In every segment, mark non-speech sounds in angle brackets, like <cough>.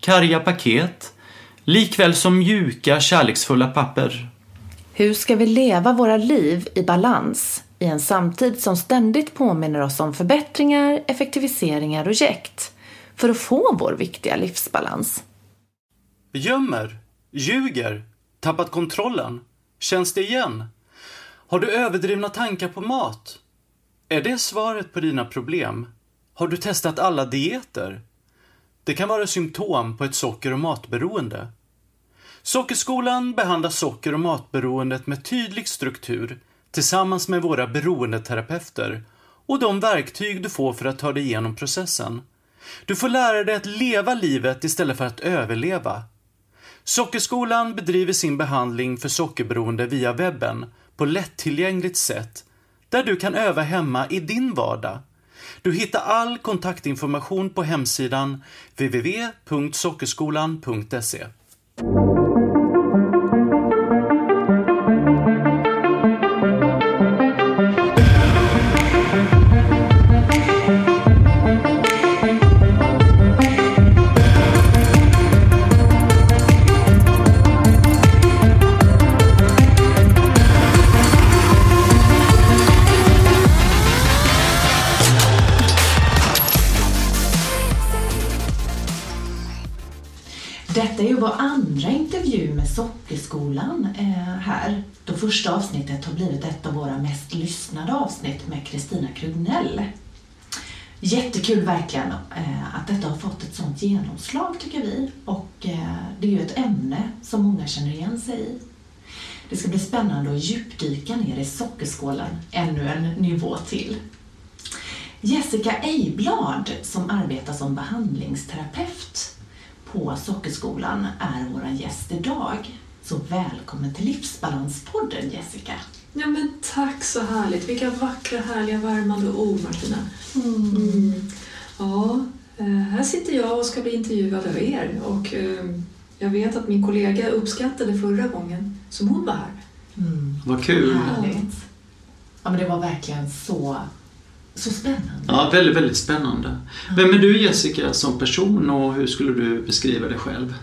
karga paket, likväl som mjuka, kärleksfulla papper. Hur ska vi leva våra liv i balans i en samtid som ständigt påminner oss om förbättringar, effektiviseringar och jäkt för att få vår viktiga livsbalans? Gömmer, ljuger, tappat kontrollen. Känns det igen? Har du överdrivna tankar på mat? Är det svaret på dina problem? Har du testat alla dieter? Det kan vara symptom på ett socker och matberoende. Sockerskolan behandlar socker och matberoendet med tydlig struktur tillsammans med våra beroendeterapeuter och de verktyg du får för att ta dig igenom processen. Du får lära dig att leva livet istället för att överleva. Sockerskolan bedriver sin behandling för sockerberoende via webben på lättillgängligt sätt där du kan öva hemma i din vardag. Du hittar all kontaktinformation på hemsidan www.sockerskolan.se. Sockerskolan eh, här. Då första avsnittet har blivit ett av våra mest lyssnade avsnitt med Kristina Krugnell. Jättekul verkligen eh, att detta har fått ett sånt genomslag tycker vi. Och eh, det är ju ett ämne som många känner igen sig i. Det ska bli spännande att djupdyka ner i sockerskålen ännu en nivå till. Jessica Ejblad som arbetar som behandlingsterapeut på Sockerskolan är vår gäst idag. Så välkommen till Livsbalanspodden Jessica. Ja men tack så härligt. Vilka vackra, härliga, värmande ord Martina. Mm. Ja, eh, här sitter jag och ska bli intervjuad av er och eh, jag vet att min kollega uppskattade förra gången som hon var här. Mm. Vad kul! Härligt. Ja men det var verkligen så, så spännande. Ja, väldigt, väldigt spännande. Vem är du Jessica som person och hur skulle du beskriva dig själv?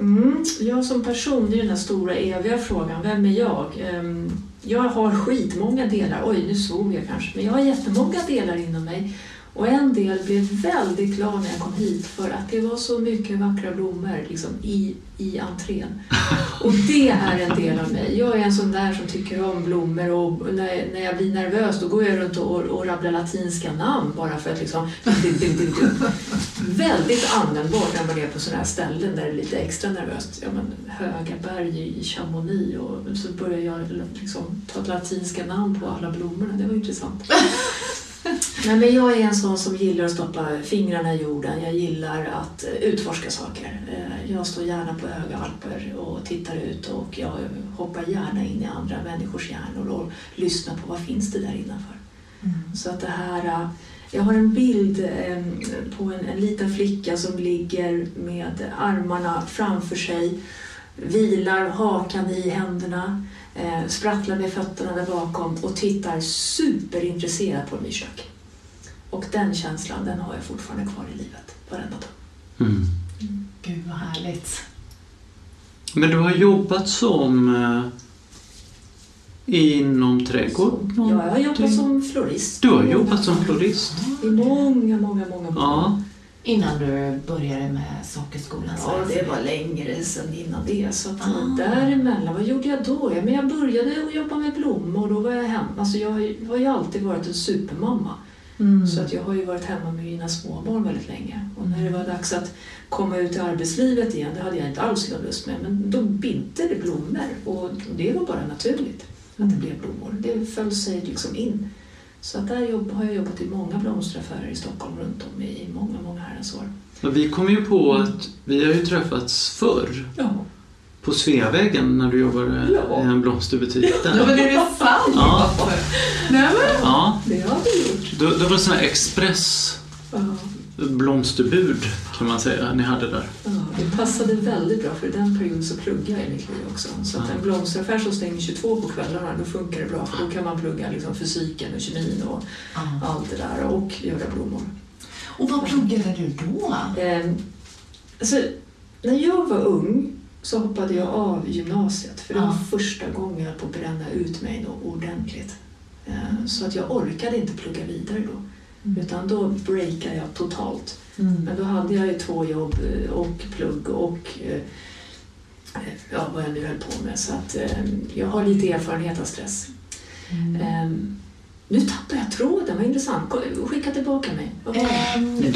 Mm. Jag som person, det är den här stora eviga frågan. Vem är jag? Ehm, Jag har skitmånga delar. Oj, nu svor jag kanske. Men jag har jättemånga delar inom mig. Och en del blev väldigt glad när jag kom hit för att det var så mycket vackra blommor liksom, i, i entrén. <laughs> Och det är en del av mig. Jag är en sån där som tycker om blommor och när, när jag blir nervös då går jag runt och, och rabblar latinska namn bara för att liksom... <laughs> Väldigt användbart när man är på sådana här ställen där det är lite extra nervöst. Ja, men, höga berg i Chamonix och så börjar jag liksom ta latinska namn på alla blommorna. Det var intressant. <laughs> Nej, men jag är en sån som gillar att stoppa fingrarna i jorden. Jag gillar att eh, utforska saker. Eh, Jag står gärna på höga alper och tittar ut och jag hoppar gärna in i andra människors hjärnor och lyssnar på vad finns det där innanför. Så att det här... Jag har en bild eh, på en, en liten flicka som ligger med armarna framför sig, vilar hakan i händerna, eh, sprattlar med fötterna där bakom och tittar superintresserat på mitt kök. Och den känslan, den har jag fortfarande kvar i livet, varenda dag. Mm. Gud vad härligt. Men du har jobbat som eh, inom trädgård? Ja, jag har jobbat som florist. Du har jobbat som florist? I många, många, många år. Ja. Innan du började med Sockerskolans Ja, det var längre sedan innan det. Så att Ah. däremellan, vad gjorde jag då? Ja, men jag började att jobba med blommor och då var jag hemma. Alltså jag har ju- alltid varit en supermamma. Mm. Så att jag har ju varit hemma med mina småbarn väldigt länge. Och när det var dags att komma ut i arbetslivet igen, det hade jag inte alls lust med, men då bidde det blommor och det var bara naturligt att det blev blommor. Det föll sig liksom in. Så att där jobb, har jag jobbat i många blomsteraffärer i Stockholm runt om i många, många herrans år. Ja, Vi kom ju på att vi har ju träffats förr Ja. på Sveavägen när du jobbade Ja. i en blomsterbutik där. men är det sant? Ja. Nej, men. Ja, Det har vi gjort. då, då var det sån här express Ja. blomsterbud kan man säga ni hade där. Ja, det passade väldigt bra för i den perioden så pluggade jag i mitt liv också. Så att en blomsteraffär som stänger 22 på kvällarna, då funkar det bra för då kan man plugga liksom fysiken och kemin och allt det där och göra blommor. Och vad pluggade du då? Eh, alltså, när jag var ung så hoppade jag av gymnasiet för det var första gången jag på att bränna ut mig då ordentligt. Eh, så att jag orkade inte plugga vidare då. Mm. Utan då breakade jag totalt. Mm. Men då hade jag ju två jobb eh, och plugg och eh, ja, vad jag nu höll på med. Så att eh, jag har lite erfarenhet av stress. Mm. Eh, nu tappar jag tråden, vad intressant. Skicka tillbaka mig. Var det?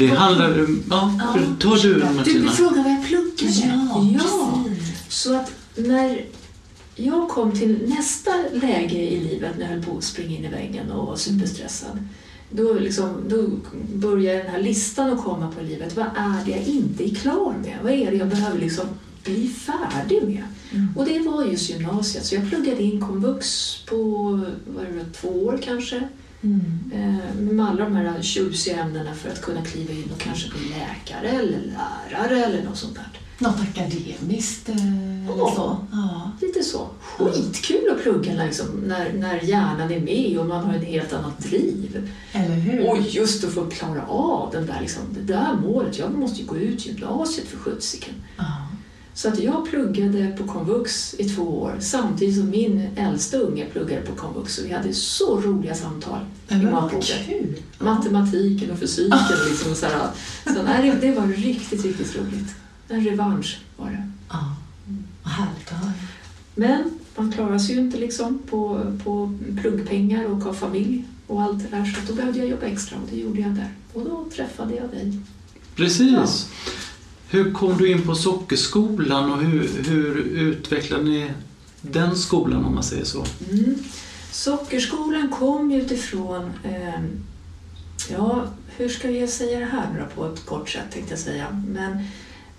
Ehm, handlar om... Ja, Ja, tar du. Du Martina? frågar vad jag pluggade. Ja, ja. Så att när jag kom till nästa läge i livet när jag höll på att springa in i väggen och var superstressad. Då, liksom, då börjar den här listan att komma på livet. Vad är det jag inte är klar med? Vad är det jag behöver liksom bli färdig med? Mm. Och det var just gymnasiet. Så jag pluggade in komvux på vad är det, två år kanske. Mm. Eh, med alla de här tjusiga ämnena för att kunna kliva in och kanske bli läkare eller lärare eller något sånt där. Något akademiskt eh, Ja. så? Ja. Lite så. Skitkul att plugga när, liksom, när, när hjärnan är med och man har ett helt annat driv. Eller hur? Och just att få klara av den där, liksom, det där målet. Jag måste ju gå ut gymnasiet för sjuttsiken. Ja. Så att jag pluggade på komvux i två år samtidigt som min äldsta unge pluggade på komvux. Och vi hade så roliga samtal i matbordet. Matematiken och fysiken. <laughs> Liksom, så här. Så, nej, det, det var riktigt, riktigt roligt. En revansch var det. Ja. Vad härligt att höra. Men man klarar sig ju inte liksom på, på pluggpengar och ha familj och allt det där. Så då behövde jag jobba extra och det gjorde jag där. Och då träffade jag dig. Precis. Hur kom du in på Sockerskolan och hur, hur utvecklade ni den skolan om man säger så? Mm. Sockerskolan kom utifrån, eh, ja, hur ska jag säga det här på ett kort sätt tänkte jag säga. Men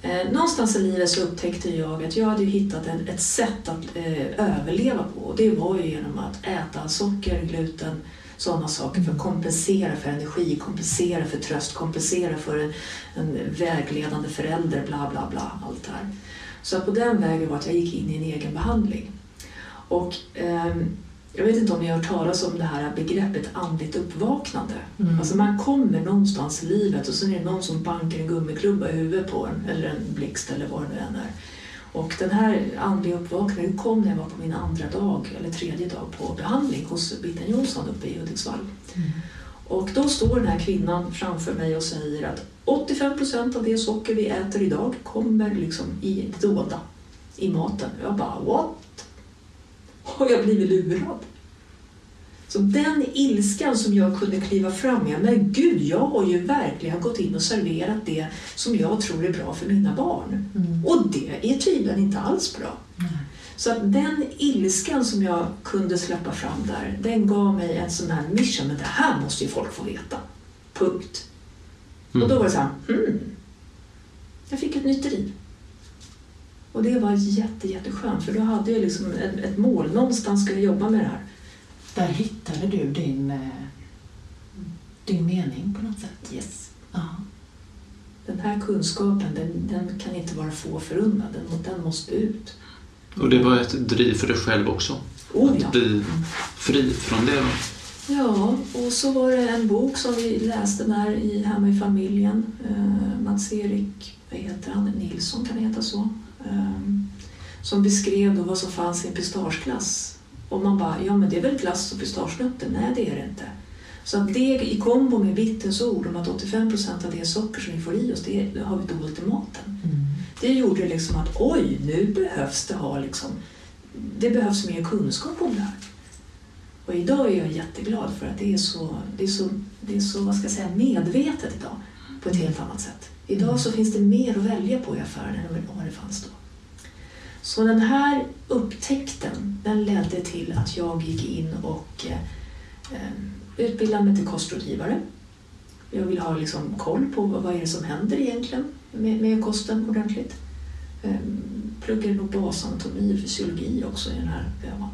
eh, någonstans i livet så upptäckte jag att jag hade hittat en, ett sätt att eh, överleva på. Och det var ju genom att äta socker, gluten, sådana saker för att kompensera för energi, kompensera för tröst, kompensera för en, en vägledande förälder, bla bla bla, allt det här. Så på den vägen var att jag gick in i en egen behandling. Och eh, jag vet inte om ni har hört talas om det här begreppet andligt uppvaknande. Mm. Alltså man kommer någonstans i livet och sen är det någon som bankar en gummiklubba i huvudet på en eller en blixt eller vad det nu än är. Och den här andliga uppvakningen kom när jag var på min andra dag eller tredje dag på behandling hos Bitten Jonsson uppe i Hudiksvall. Mm. Och då står den här kvinnan framför mig och säger att 85 procent av det socker vi äter idag kommer liksom i det dolda, i maten. Jag bara what? Har jag blivit lurad? Så den ilskan som jag kunde kliva fram med, men gud, jag har ju verkligen gått in och serverat det som jag tror är bra för mina barn. Mm. Och det är tydligen inte alls bra. Nej. Så att den ilskan som jag kunde släppa fram där, den gav mig en sån här mission, men det här måste ju folk få veta. Punkt. Mm. Och då var det så här, hmm. Jag fick ett nytt driv. Och det var jätte, jätteskönt, för då hade jag liksom ett, ett mål. Någonstans ska jag jobba med det här. Där hittade du din, eh, din mening på något sätt. Yes. Ja. Den här kunskapen, den, den kan inte vara få förunnad. Den, den måste ut. Och det var ett driv för dig själv också? Oh, ja. Att bli fri från det? Ja, och så var det en bok som vi läste där i, hemma i familjen. Eh, Mats-Erik, vad heter han? Nilsson kan det heta så. Eh, som beskrev då vad som fanns i en pistageglass. Och man bara, ja men det är väl glass och pistagenötter? Nej, det är det inte. Så att det i kombo med Bittens ord om att 85 procent av det socker som vi får i oss, det, det har vi dolt i maten. Mm. Det gjorde liksom att oj, nu behövs det ha liksom, det behövs mer kunskap om det här. Och idag är jag jätteglad för att det är så, det är så, det är så vad ska jag säga, medvetet idag på ett helt annat sätt. Idag så finns det mer att välja på i affären än vad det fanns då. Så den här upptäckten, den ledde till att jag gick in och eh, eh, utbildade mig till kostrådgivare. Jag vill ha liksom koll på vad, vad är det som händer egentligen med, med kosten ordentligt. Eh, pluggade nog basanatomi och fysiologi också i den här vevan.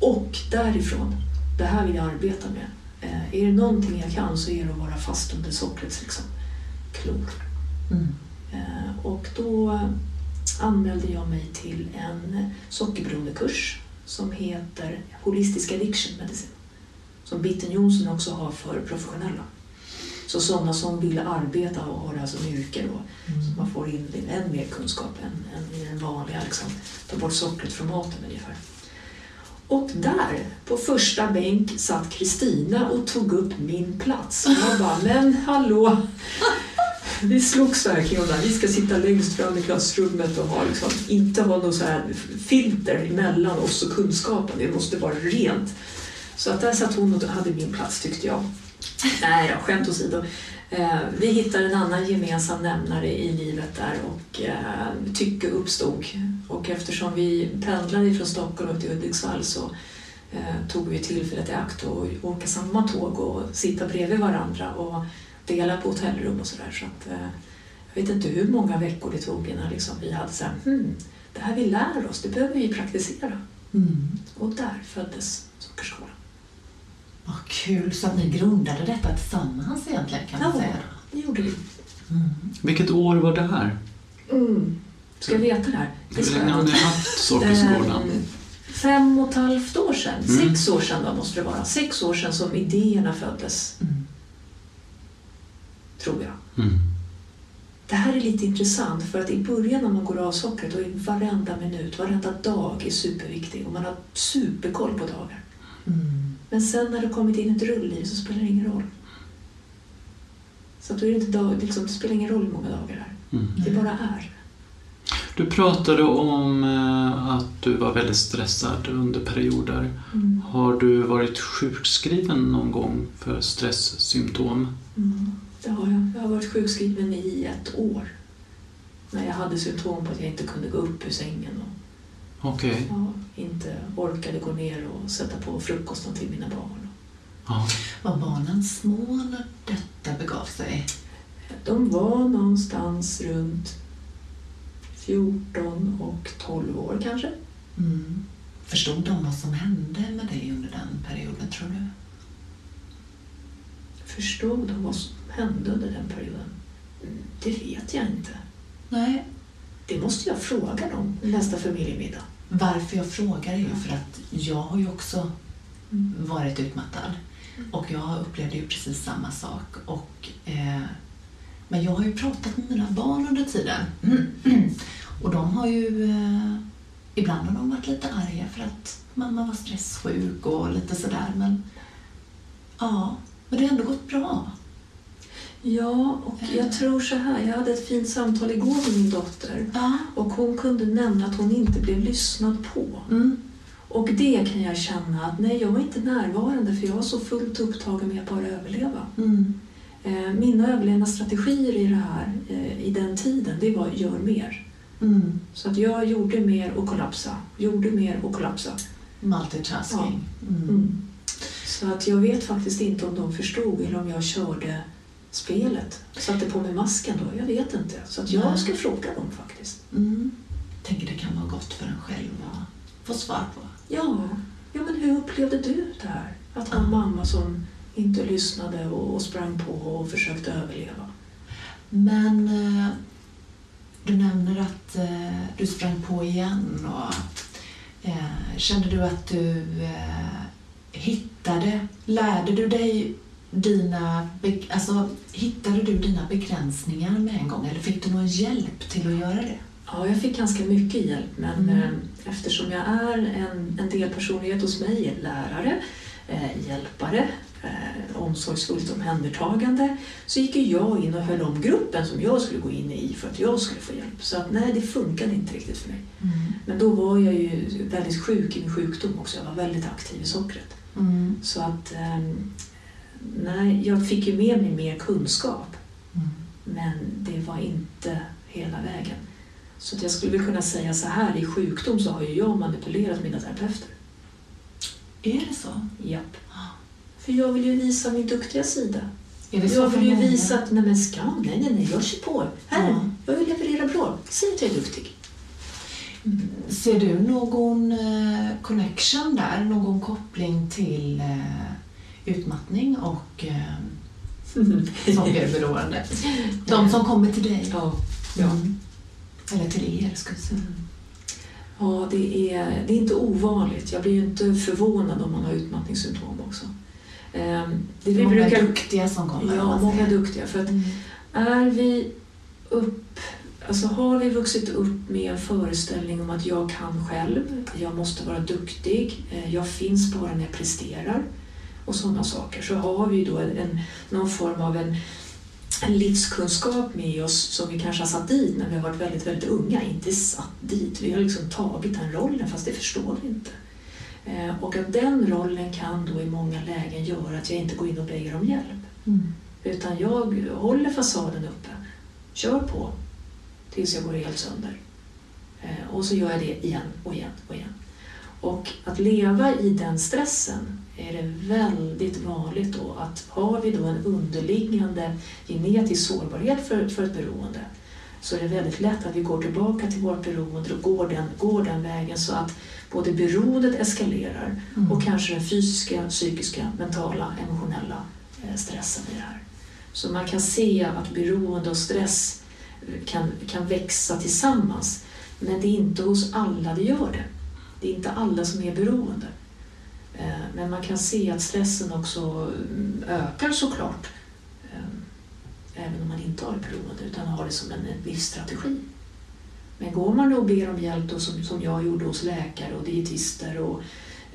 Och därifrån, det här vill jag arbeta med. Eh, är det någonting jag kan så är det att vara fast under sockret. liksom, klor. Mm. Eh, och då anmälde jag mig till en sockerberoendekurs som heter Holistisk Addiction Medicine. Som Bitten Jonsson också har för professionella. Så sådana som vill arbeta och ha det här som yrke då. Så man får in än mer kunskap än, än i den vanliga, liksom, ta bort sockret från maten ungefär. Och där, på första bänk, satt Kristina och tog upp min plats. Och jag bara, men hallå! Vi slogs verkligen om det här. Vi ska sitta längst fram i klassrummet och ha, liksom, inte ha något så här filter mellan oss och kunskapen. Det måste vara rent. Så att där satt hon och hade min plats tyckte jag. <laughs> Nej då, skämt åsido. Eh, vi hittade en annan gemensam nämnare i livet där och eh, tycke uppstod. Och eftersom vi pendlade från Stockholm upp till Hudiksvall så eh, tog vi tillfället i akt att åka samma tåg och sitta bredvid varandra och dela på hotellrum och sådär. Så att, jag vet inte hur många veckor det tog innan liksom vi hade så här, hmm, det här vi lär oss, det behöver vi praktisera. Mm. Och där föddes Sockerskolan. Vad kul, så att ni grundade detta tillsammans egentligen kan man Ja. säga. Det gjorde vi. Mm. Vilket år var det här? Mm. Ska jag veta det här? Det Hur länge har ni haft Sockerskolan? Ehm, Fem och ett halvt år sedan, Mm. sex år sedan då måste det vara. Sex år sedan som idéerna föddes, Mm. tror jag. Mm. Det här är lite intressant för att i början när man går av sockret då är varenda minut, varenda dag är superviktig och man har superkoll på dagar. Mm. Men sen när det kommit in ett rullliv så spelar det ingen roll. Så att då är det, inte dag, liksom, det spelar ingen roll hur många dagar det är. Mm. Det bara är. Du pratade om eh, att du var väldigt stressad under perioder. Mm. Har du varit sjukskriven någon gång för stresssymptom? Mm, det har jag. Jag har varit sjukskriven i ett år. När jag hade symptom på att jag inte kunde gå upp ur sängen Okej. ja, inte orkade gå ner och sätta på frukosten till mina barn. Ja. Var barnen små när detta begav sig? De var någonstans runt 14 och 12 år kanske. Mm. Förstod de vad som hände med dig under den perioden, tror du? Förstod de vad som hände under den perioden? Det vet jag inte. Nej. Det måste jag fråga dem nästa familjemiddag. Varför jag frågar är ju för att jag har ju också Mm. varit utmattad. Och jag upplevde ju precis samma sak. Och, eh, men jag har ju pratat med mina barn under tiden. <clears throat> Och de har ju... Eh, ibland har de varit lite arga för att mamma var stresssjuk och lite sådär. Men ja, men det har ändå gått bra. Ja, och jag tror så här. Jag hade ett fint samtal igår med min dotter. Ja. Och hon kunde nämna att hon inte blev lyssnad på. Mm. Och det kan jag känna att nej, jag var inte närvarande för jag var så fullt upptagen med att bara överleva. Mm. Eh, mina överlevnadsstrategier i det här, eh, i den tiden, det var gör mer. Mm. Så att jag gjorde mer och kollapsa. Gjorde mer och kollapsa. Multitasking. Mm. Mm. Så att jag vet faktiskt inte om de förstod eller om jag körde spelet. Satte på mig masken då, jag vet inte. Så att jag Nej. ska fråga dem faktiskt. Mm. Tänker det kan vara gott för en själv att få svar på. Ja, ja men hur upplevde du det här? Att ha en mamma som inte lyssnade och, sprang på och försökte överleva. Men eh, du nämner att eh, du sprang på igen. Och, eh, kände du att du hittade, lärde du dig dina, alltså, hittade du dina begränsningar med en gång eller fick du någon hjälp till att göra det? Ja, jag fick ganska mycket hjälp men Mm. eh, eftersom jag är en, en del personlighet hos mig, lärare, eh, hjälpare, eh, omsorgsfullt omhändertagande, så gick jag in och höll om gruppen som jag skulle gå in i för att jag skulle få hjälp. Så att nej, det funkade inte riktigt för mig. Men då var jag ju väldigt sjuk i min sjukdom också. Jag var väldigt aktiv i sockret. Mm. Så att ehm, nej, jag fick ju med mig mer kunskap. Mm. Men det var inte hela vägen. Så att jag skulle väl kunna säga så här, i sjukdom så har ju jag manipulerat mina terapeuter. Är det så? Japp. För jag vill ju visa min duktiga sida. Är det Jag vill ju många? visa att, nej men skam, nej nej nej, jag kör på. Här, Ja. jag vill leverera bra. Säg att jag är duktig. Ser du någon eh, connection där? Någon koppling till eh, utmattning och eh, sockerberoende? De som kommer till dig? Ja, ja. Mm. Eller till er, ska jag säga. Ja, det är, det är inte ovanligt. Jag blir ju inte förvånad om man har utmattningssymptom också. Ehm, Det vi är många brukar, duktiga som kommer. ja, många duktiga. För att Mm. är vi upp, alltså har vi vuxit upp med en föreställning om att jag kan själv, jag måste vara duktig, eh, jag finns bara när jag presterar och sådana saker, så har vi då en, någon form av en, en livskunskap med oss som vi kanske har satt dit när vi har varit väldigt, väldigt unga. Inte satt dit, vi har liksom tagit den rollen fast det förstår vi inte. Eh, Och att den rollen kan då i många lägen göra att jag inte går in och ber om hjälp. Mm. Utan jag håller fasaden uppe, kör på tills jag går helt sönder. Eh, Och så gör jag det igen och igen och igen. Och att leva i den stressen är det väldigt vanligt då att har vi då en underliggande genetisk sårbarhet för, för ett beroende så är det väldigt lätt att vi går tillbaka till vårt beroende och går den, går den vägen så att både beroendet eskalerar Mm. och kanske den fysiska, psykiska, mentala, emotionella eh, stressen i det här. Så man kan se att beroende och stress eh, kan, kan växa tillsammans. Men det är inte hos alla det gör det. Det är inte alla som är beroende. Eh, Men man kan se att stressen också mm, ökar såklart. eh, Även om man inte har ett beroende utan har det som en livsstrategi. Men går man då och ber om hjälp då, som, som jag gjorde hos läkare och dietister och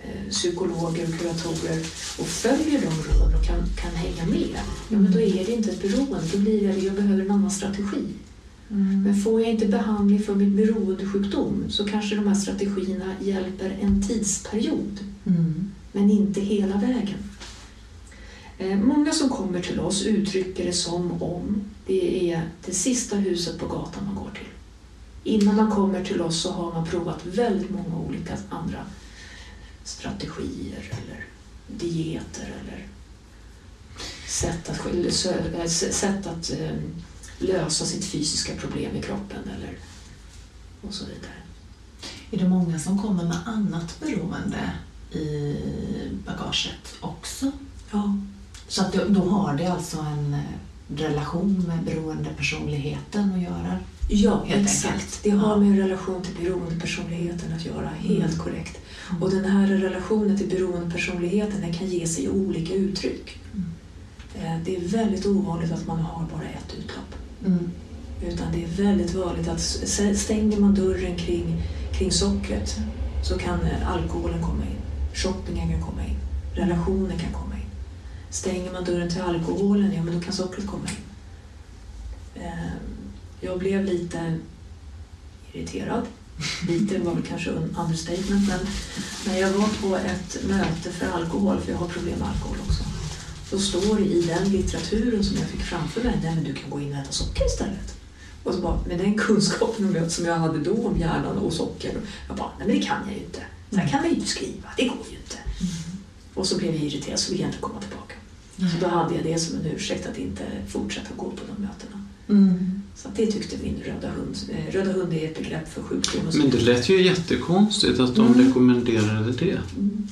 eh, psykologer och kuratorer och följer de råd och kan, kan hänga med, ja, men då är det inte ett beroende. Då blir det jag behöver en annan strategi. Mm. Men får jag inte behandling för min beroendesjukdom så kanske de här strategierna hjälper en tidsperiod, Mm. men inte hela vägen. Eh, Många som kommer till oss uttrycker det som om det är det sista huset på gatan man går till. Innan man kommer till oss så har man provat väldigt många olika andra strategier eller dieter eller sätt att, sätt att eh, lösa sitt fysiska problem i kroppen eller och så vidare. Är det många som kommer med annat beroende i bagaget också? Ja. Så att då, har det alltså en eh, relation med beroendepersonligheten att göra? Ja, exakt. enkelt. Det har med en relation till beroendepersonligheten att göra, helt Mm. korrekt. Och den här relationen till beroendepersonligheten den kan ge sig olika uttryck. Mm. Eh, Det är väldigt ovanligt att man har bara ett utlopp. Mm. Utan det är väldigt vanligt att stänger man dörren kring, kring sockret så kan eh, alkoholen komma in, shoppingen kan komma in, relationen kan komma in. Stänger man dörren till alkoholen, ja men då kan sockret komma in. Eh, Jag blev lite irriterad. <laughs> Lite var väl kanske un- understatement, men när jag var på ett möte för alkohol, för jag har problem med alkohol också, då står det i den litteraturen som jag fick framför mig, nej men du kan gå in och äta socker istället. Och så bara, med den kunskapen som jag hade då om hjärnan och socker, jag bara, nej men det kan jag ju inte. Så här kan man ju inte skriva, det går ju inte. Och så blev jag irriterad så ville jag inte komma tillbaka. Så då hade jag det som en ursäkt att inte fortsätta gå på de mötena. Mm. Så det tyckte min röda hund. Eh, Röda hund är ett begrepp för sjukdom. Men det lät ju jättekonstigt att de Mm. rekommenderade det. Mm.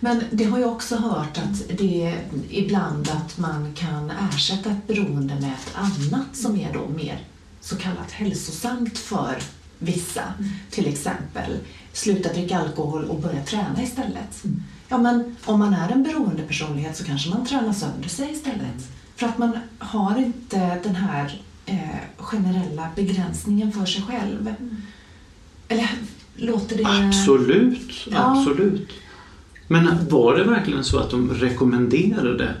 Men det har jag också hört att det är ibland att man kan ersätta ett beroende med ett annat som är då mer så kallat hälsosamt för vissa. Mm. Till exempel sluta dricka alkohol och börja träna istället. Mm. Ja, men om man är en beroendepersonlighet så kanske man tränar sönder sig istället. För att man har inte den här eh, generella begränsningen för sig själv. Mm. Eller låter det... Absolut, Ja. absolut. Men var det verkligen så att de rekommenderade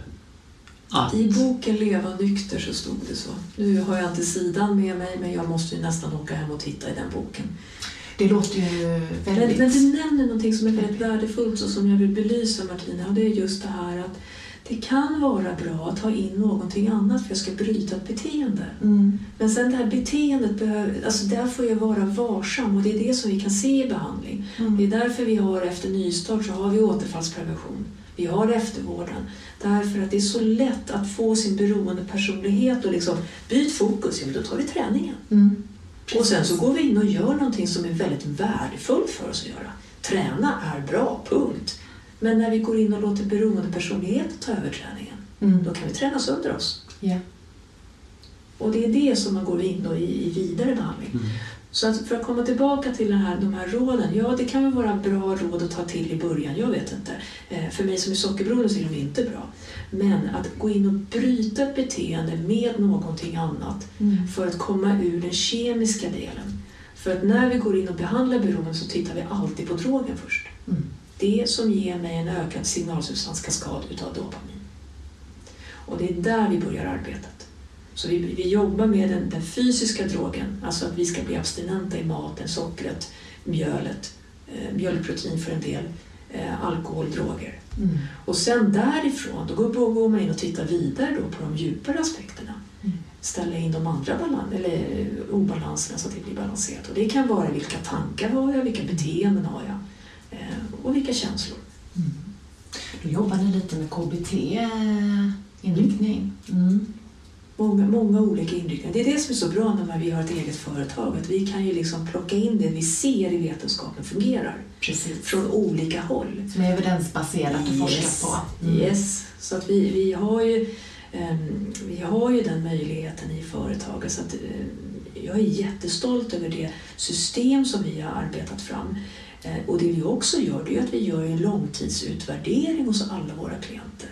att... I boken Leva nykter så stod det så. Nu har jag inte sidan med mig men jag måste ju nästan åka hem och titta i den boken. Det låter ju väldigt... men du nämner någonting som är väldigt värdefullt och som jag vill belysa Martina och det är just det här att det kan vara bra att ta in någonting annat för att jag ska bryta ett beteende. Mm. Men sen det här beteendet, behöver, alltså där får jag vara varsam och det är det som vi kan se i behandling. Mm. Det är därför vi har efter nystart så har vi återfallsprevention. Vi har eftervården. Därför att det är så lätt att få sin beroendepersonlighet och liksom byt fokus, ja, men då tar vi träningen. Mm. Och sen så går vi in och gör någonting som är väldigt värdefullt för oss att göra. Träna är bra, punkt. Men när vi går in och låter beroendepersonligheten ta över träningen, Mm. då kan vi träna sönder oss. Ja. Och det är det som man går in i, i vidare behandling. Mm. Så att för att komma tillbaka till den här, de här råden. Ja, det kan väl vara bra råd att ta till i början, jag vet inte. Eh, för mig som är sockerberoende så är de inte bra. Men att gå in och bryta ett beteende med någonting annat Mm. för att komma ur den kemiska delen. För att när vi går in och behandlar beroende så tittar vi alltid på drogen först. Mm. Det som ger mig en ökad signalsubstanskaskad utav dopamin. Och det är där vi börjar arbetet. Så vi, vi jobbar med den, den fysiska drogen, alltså att vi ska bli abstinenta i maten, sockret, mjölet, eh, mjölkprotein för en del, eh, alkohol, droger. Mm. Och sen därifrån då går, går man in och tittar vidare då på de djupare aspekterna. Mm. Ställa in de andra balan eller eh, obalanserna så att det blir balanserat. Och det kan vara vilka tankar har jag, vilka beteenden har jag eh, och vilka känslor. Mm. Då jobbar ni lite med KBT-inriktning. Mm. Många, många olika inriktningar. Det är det som är så bra när vi har ett eget företag. Att vi kan ju liksom plocka in det vi ser i vetenskapen fungerar Precis. från olika håll. Som är evidensbaserat och forskat på. Mm. Yes. Så att vi, vi, har ju, ehm, vi har ju den möjligheten i företaget. Så att, eh, jag är jättestolt över det system som vi har arbetat fram. Eh, och det vi också gör, det är att vi gör en långtidsutvärdering hos alla våra klienter.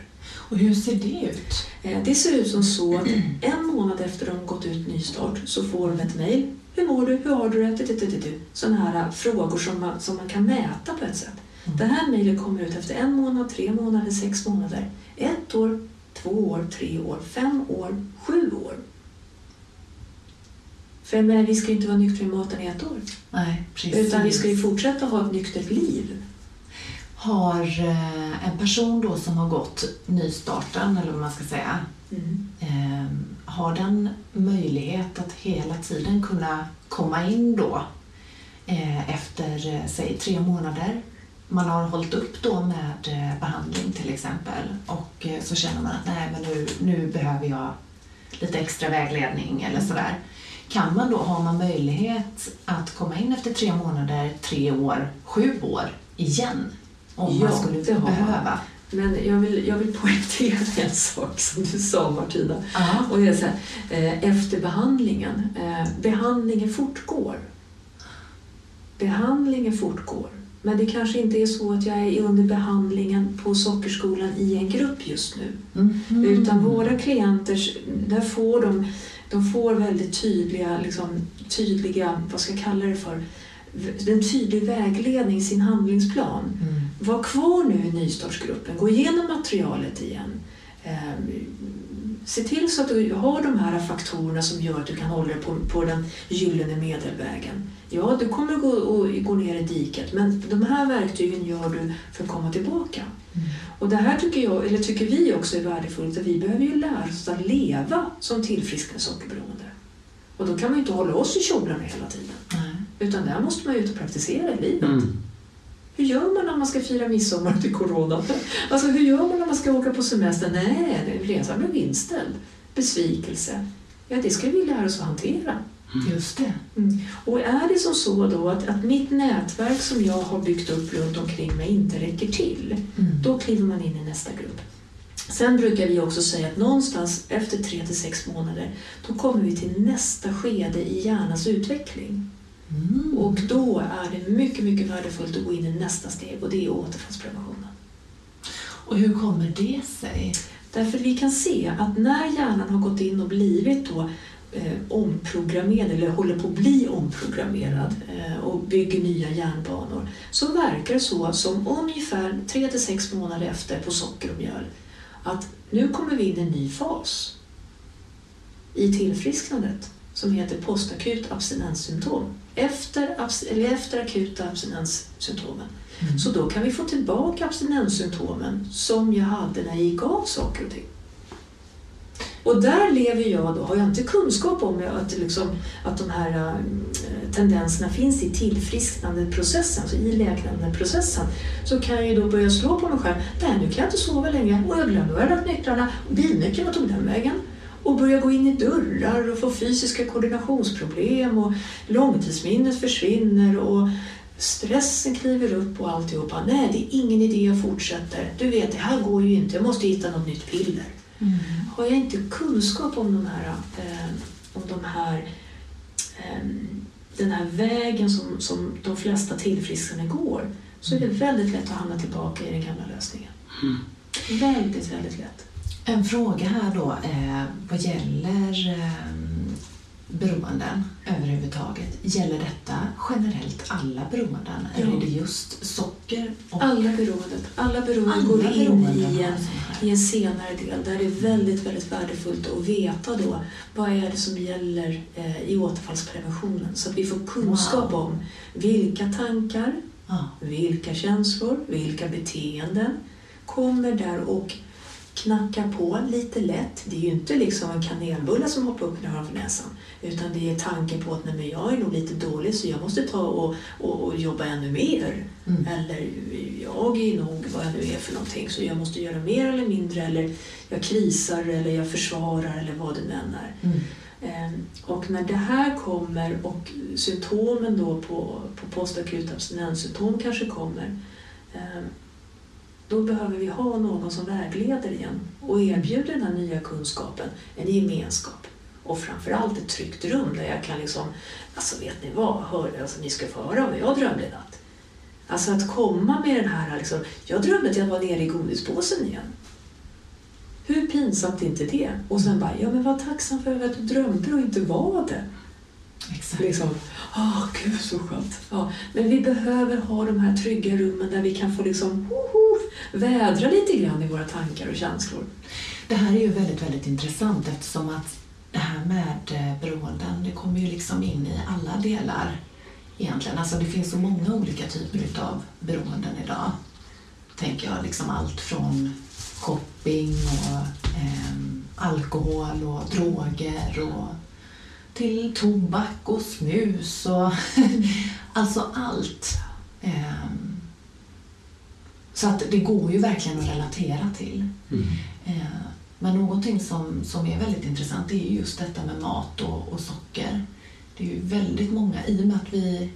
Och hur ser det ut? Eh, Det ser ut som så att <clears throat> en månad efter de gått ut nystart så får de ett mejl. Hur mår du? Hur har du det? Sådana här eh, frågor som man, som man kan mäta på ett sätt. Mm. Det här mejlet kommer ut efter en månad, tre månader, sex månader, ett år, två år, tre år, fem år, sju år. För jag menar, vi ska ju inte vara nyktra i maten i ett år. Nej, precis. Utan vi ska ju fortsätta ha ett nyktert liv. Har eh, en person då som har gått nystarten, eller vad man ska säga, Mm. eh, har den möjlighet att hela tiden kunna komma in då eh, efter, eh, säg tre månader. Man har hållit upp då med eh, behandling till exempel och så känner man att nej men nu, nu behöver jag lite extra vägledning eller sådär. Kan man då, har man möjlighet att komma in efter tre månader, tre år, sju år igen? Om Ja, man skulle man. behöva. Men jag vill, jag vill poängtera <laughs> en sak som du sa Martina. Och det är så här, eh, efter behandlingen. Eh, behandlingen fortgår. Behandlingen fortgår. Men det kanske inte är så att jag är under behandlingen på Sockerskolan i en grupp just nu. Mhm. Utan våra klienter, där får de, de får väldigt tydliga, liksom, tydliga, vad ska jag kalla det för, en tydlig vägledning i sin handlingsplan. Mm. Var kvar nu i nystartsgruppen, gå igenom materialet igen. Eh, se till så att du har de här faktorerna som gör att du kan hålla dig på, på den gyllene medelvägen. Ja, du kommer gå, och, gå ner i diket, men de här verktygen gör du för att komma tillbaka. Mm. Och det här tycker, jag, eller tycker vi också är värdefullt, att vi behöver ju lära oss att leva som tillfrisknade sockerberoende. Och då kan man ju inte hålla oss i kjolarna hela tiden, Nej. utan där måste man ju ut och praktisera i livet. Mm. Hur gör man när man ska fira midsommar till corona? Alltså hur gör man när man ska åka på semester? Nej, resan blev inställd. Besvikelse. Ja, det ska vi lära oss att hantera. Just det. Mm. Och är det som så då att, att mitt nätverk som jag har byggt upp runt omkring mig inte räcker till, Mm. då kliver man in i nästa grupp. Sen brukar vi också säga att någonstans efter tre till sex månader, då kommer vi till nästa skede i hjärnans utveckling. Mm. Och då är det mycket, mycket värdefullt att gå in i nästa steg och det är återfallspreventionen. Och hur kommer det sig? Därför vi kan se att när hjärnan har gått in och blivit då, eh, omprogrammerad eller håller på att bli omprogrammerad eh, och bygger nya hjärnbanor så verkar det så som ungefär 3-6 månader efter på socker och mjöl att nu kommer vi in i en ny fas i tillfrisknandet som heter postakut abstinenssymptom. Efter, eller efter akuta abstinenssymptomen. Mm. Så då kan vi få tillbaka abstinenssymptomen som jag hade när jag gick av saker och ting. Och där lever jag då, har jag inte kunskap om att, liksom, att de här äh, tendenserna finns i tillfrisknandeprocessen, alltså i läkandeprocessen, så kan jag ju då börja slå på mig själv. Nej, nu kan jag inte sova längre och jag glömde var jag lagt nycklarna och bilnyckeln och tog den vägen. Och börja gå in i dörrar och få fysiska koordinationsproblem och långtidsminnet försvinner och stressen kliver upp och alltihopa. Nej, det är ingen idé jag fortsätter. Du vet, det här går ju inte. Jag måste hitta något nytt piller. Mm. Har jag inte kunskap om de här, eh, om de här eh, den här vägen som, som de flesta tillfrisknande går så är det väldigt lätt att hamna tillbaka i den gamla lösningen. Mm. Väldigt, väldigt lätt. En fråga här då eh, vad gäller eh, beroenden överhuvudtaget. Gäller detta generellt alla beroenden? Ja. Eller är det just socker? Och Alla beroenden, alla beroenden Alla går in i en, i en senare del där det är väldigt, väldigt värdefullt att veta då vad är det som gäller eh, i återfallspreventionen så att vi får kunskap Wow. om vilka tankar, Ja. vilka känslor, vilka beteenden kommer där och knackar på lite lätt. Det är ju inte liksom en kanelbulle som hoppar upp framför näsan utan det är tanken på att nej, men jag är nog lite dålig så jag måste ta och, och, och jobba ännu mer. Mm. Eller jag är nog vad jag nu är för någonting så jag måste göra mer eller mindre eller jag krisar eller jag försvarar eller vad det än är. Mm. Ehm, Och när det här kommer och symptomen då på, på postakut abstinenssymptom kanske kommer ehm, då behöver vi ha någon som vägleder igen och erbjuder den här nya kunskapen, en gemenskap och framförallt ett tryggt rum där jag kan liksom, alltså vet ni vad, hör, alltså, ni ska få höra vad jag drömde i natt. Alltså att komma med den här, liksom, jag drömde att jag var nere i godispåsen igen. Hur pinsamt är inte det? Och sen bara, ja men var tacksam för att du drömde och inte var det. Exakt. Liksom, åh gud så skönt. Ja, men vi behöver ha de här trygga rummen där vi kan få liksom, hoho, vädra lite grann i våra tankar och känslor. Det här är ju väldigt, väldigt intressant eftersom att det här med eh, beroenden, det kommer ju liksom in i alla delar egentligen. Alltså det finns så många olika typer av beroenden idag. Tänker jag liksom allt från shopping och eh, alkohol och droger och till tobak och snus och <laughs> alltså allt. Så att det går ju verkligen att relatera till. Mm. Eh, Men någonting som, som är väldigt intressant är just detta med mat och, och socker. Det är ju väldigt många, i och med att vi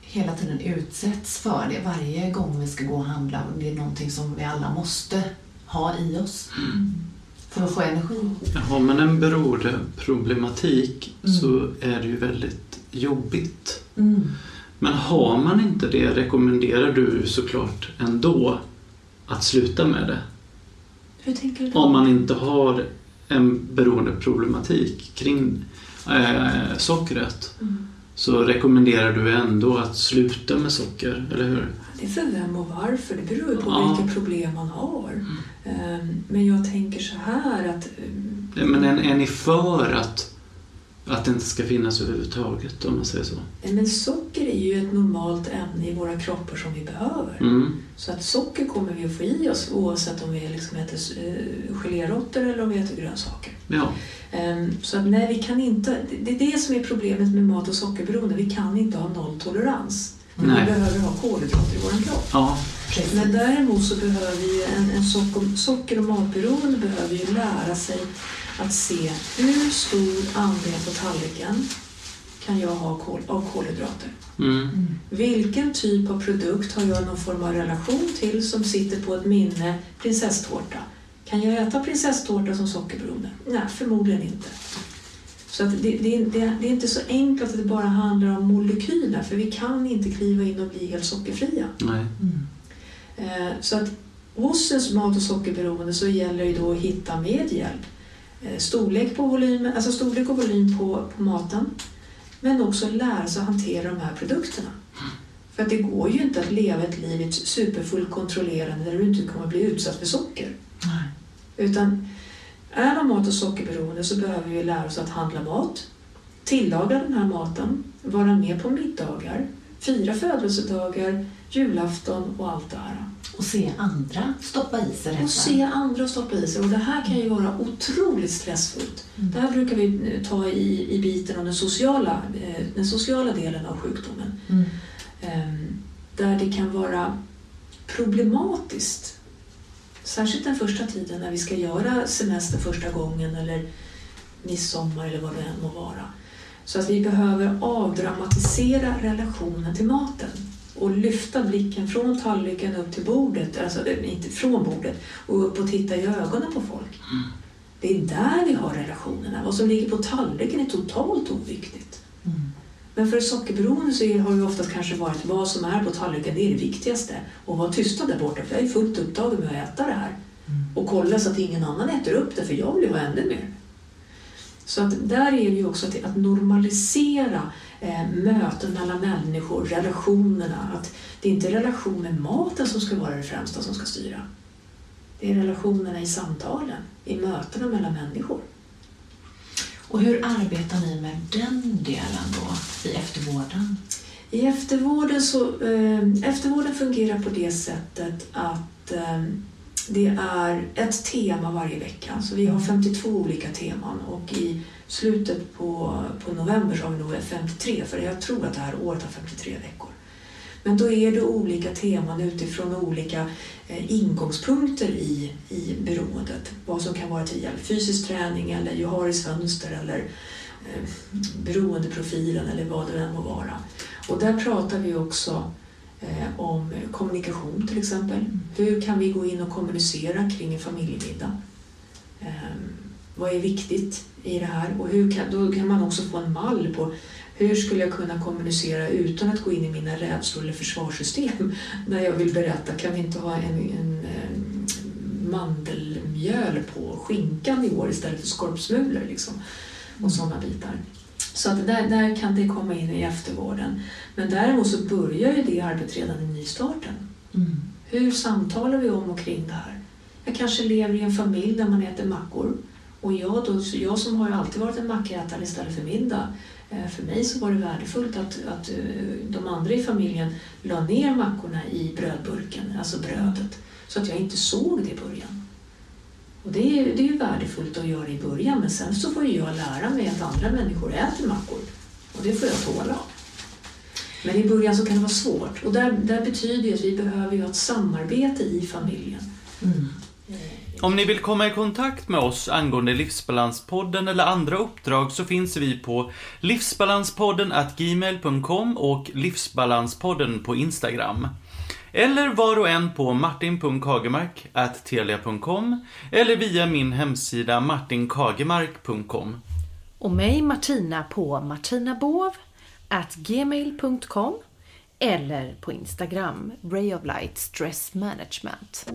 hela tiden utsätts för det varje gång vi ska gå och handla. och Det är någonting som vi alla måste ha i oss för att få energi. Har man en beroendeproblematik Mm. så är det ju väldigt jobbigt. Mm. Men har man inte det rekommenderar du såklart ändå att sluta med det. Hur tänker du då? Om man inte har en beroendeproblematik kring eh, sockret Mm. så rekommenderar du ändå att sluta med socker, eller hur? Det är för vem och varför, det beror ju på Ja. vilka problem man har. Ehm, Men jag tänker så här att ehm, Men är, är ni för att, att det inte ska finnas överhuvudtaget, om man säger så? men socker är ju ett normalt ämne i våra kroppar som vi behöver. Mm. Så att socker kommer vi att få i oss oavsett om vi liksom äter eh, geléråttor eller om vi äter grönsaker. Ja. Ehm, Så att nej, vi kan inte, det är det som är problemet med mat och sockerberoende. Vi kan inte ha nolltolerans. Men Nej. vi behöver ha kolhydrater i vår kropp. ja. Men däremot så behöver vi ju en, en socker, socker och matberoende behöver ju lära sig att se hur stor andel på tallriken kan jag ha kol, av kolhydrater. Mm. Vilken typ av produkt har jag någon form av relation till som sitter på ett minne? Prinsesstårta. Kan jag äta prinsesstårta som sockerberoende? Nej, förmodligen inte. Så att det, det, det, det är inte så enkelt att det bara handlar om molekyler för vi kan inte kliva in och bli helt sockerfria. Nej. Mm. Så att hos en mat och sockerberoende så gäller det då att hitta med hjälp storlek, på volym, alltså storlek och volym på, på maten men också lära sig att hantera de här produkterna. För att det går ju inte att leva ett liv i ett superfullt kontrollerande där du inte kommer bli utsatt för socker. Nej. Utan är man mat och sockerberoende så behöver vi lära oss att handla mat, tillaga den här maten, vara med på middagar, fira födelsedagar, julafton och allt det här. Och se andra stoppa i sig detta. Och se andra stoppa i sig. Och det här kan ju vara otroligt stressfullt. Mm. Det här brukar vi eh, ta i, i biten om den sociala, eh, den sociala delen av sjukdomen. Mm. Ehm, där det kan vara problematiskt. Särskilt den första tiden när vi ska göra semester första gången eller midsommar eller vad det än må vara. Så att vi behöver avdramatisera relationen till maten och lyfta blicken från tallriken upp till bordet, alltså eh, inte från bordet, och upp och titta i ögonen på folk. Det är där vi har relationerna. Vad som ligger på tallriken är totalt oviktigt. Mm. Men för sockerberoende så har ju oftast kanske varit vad som är på tallriken, det är det viktigaste. Och var tysta där borta, för jag är fullt upptagen med att äta det här. Och kolla så att ingen annan äter upp det, för jag vill ju ha ännu mer. Så att där är det ju också att, att normalisera eh, möten mellan människor, relationerna. Att det är inte relation med maten som ska vara det främsta som ska styra. Det är relationerna i samtalen, i mötena mellan människor. Och hur arbetar ni med den delen då i eftervården? I eftervården, så, eh, eftervården fungerar på det sättet att eh, det är ett tema varje vecka. Så vi har 52 olika teman och i slutet på, på november så har vi nog 53 för jag tror att det här året har 53 veckor. Men då är det olika teman utifrån olika eh, ingångspunkter i, i beroendet. Vad som kan vara till hjälp. Fysisk träning eller Joharis fönster eller eh, beroendeprofilen eller vad det än må vara. Och där pratar vi också eh, om kommunikation till exempel. Hur kan vi gå in och kommunicera kring en familjemiddag? Eh, vad är viktigt i det här? Och hur kan, då kan man också få en mall på hur skulle jag kunna kommunicera utan att gå in i mina rädslor eller försvarssystem <laughs> när jag vill berätta? Kan vi inte ha en, en, em, mandelmjöl på skinkan i år istället för skorpsmulor? Liksom, och sådana bitar. Så att där, där kan det komma in i eftervården. Men däremot så börjar ju det arbetet redan i nystarten. Mm. Hur samtalar vi om och kring det här? Jag kanske lever i en familj där man äter mackor. Och jag, då, jag som har ju alltid varit en mackätare istället för middag. eh, För mig så var det värdefullt att, att eh, de andra i familjen la ner mackorna i brödburken, alltså brödet. Så att jag inte såg det i början. Och det är, det är ju värdefullt att göra det i början men sen så får ju jag lära mig att andra människor äter mackor. Och det får jag tåla. Men i början så kan det vara svårt. Och där, där betyder det att vi behöver ju ha ett samarbete i familjen. Mm. Om ni vill komma i kontakt med oss angående Livsbalanspodden eller andra uppdrag så finns vi på livsbalanspodden gmail.com och Livsbalanspodden på Instagram. Eller var och en på martin.kagemark.telia.com eller via min hemsida martinkagemark.com. Och mig Martina på martinabovgmail.com eller på Instagram Ray of Light Stress Management.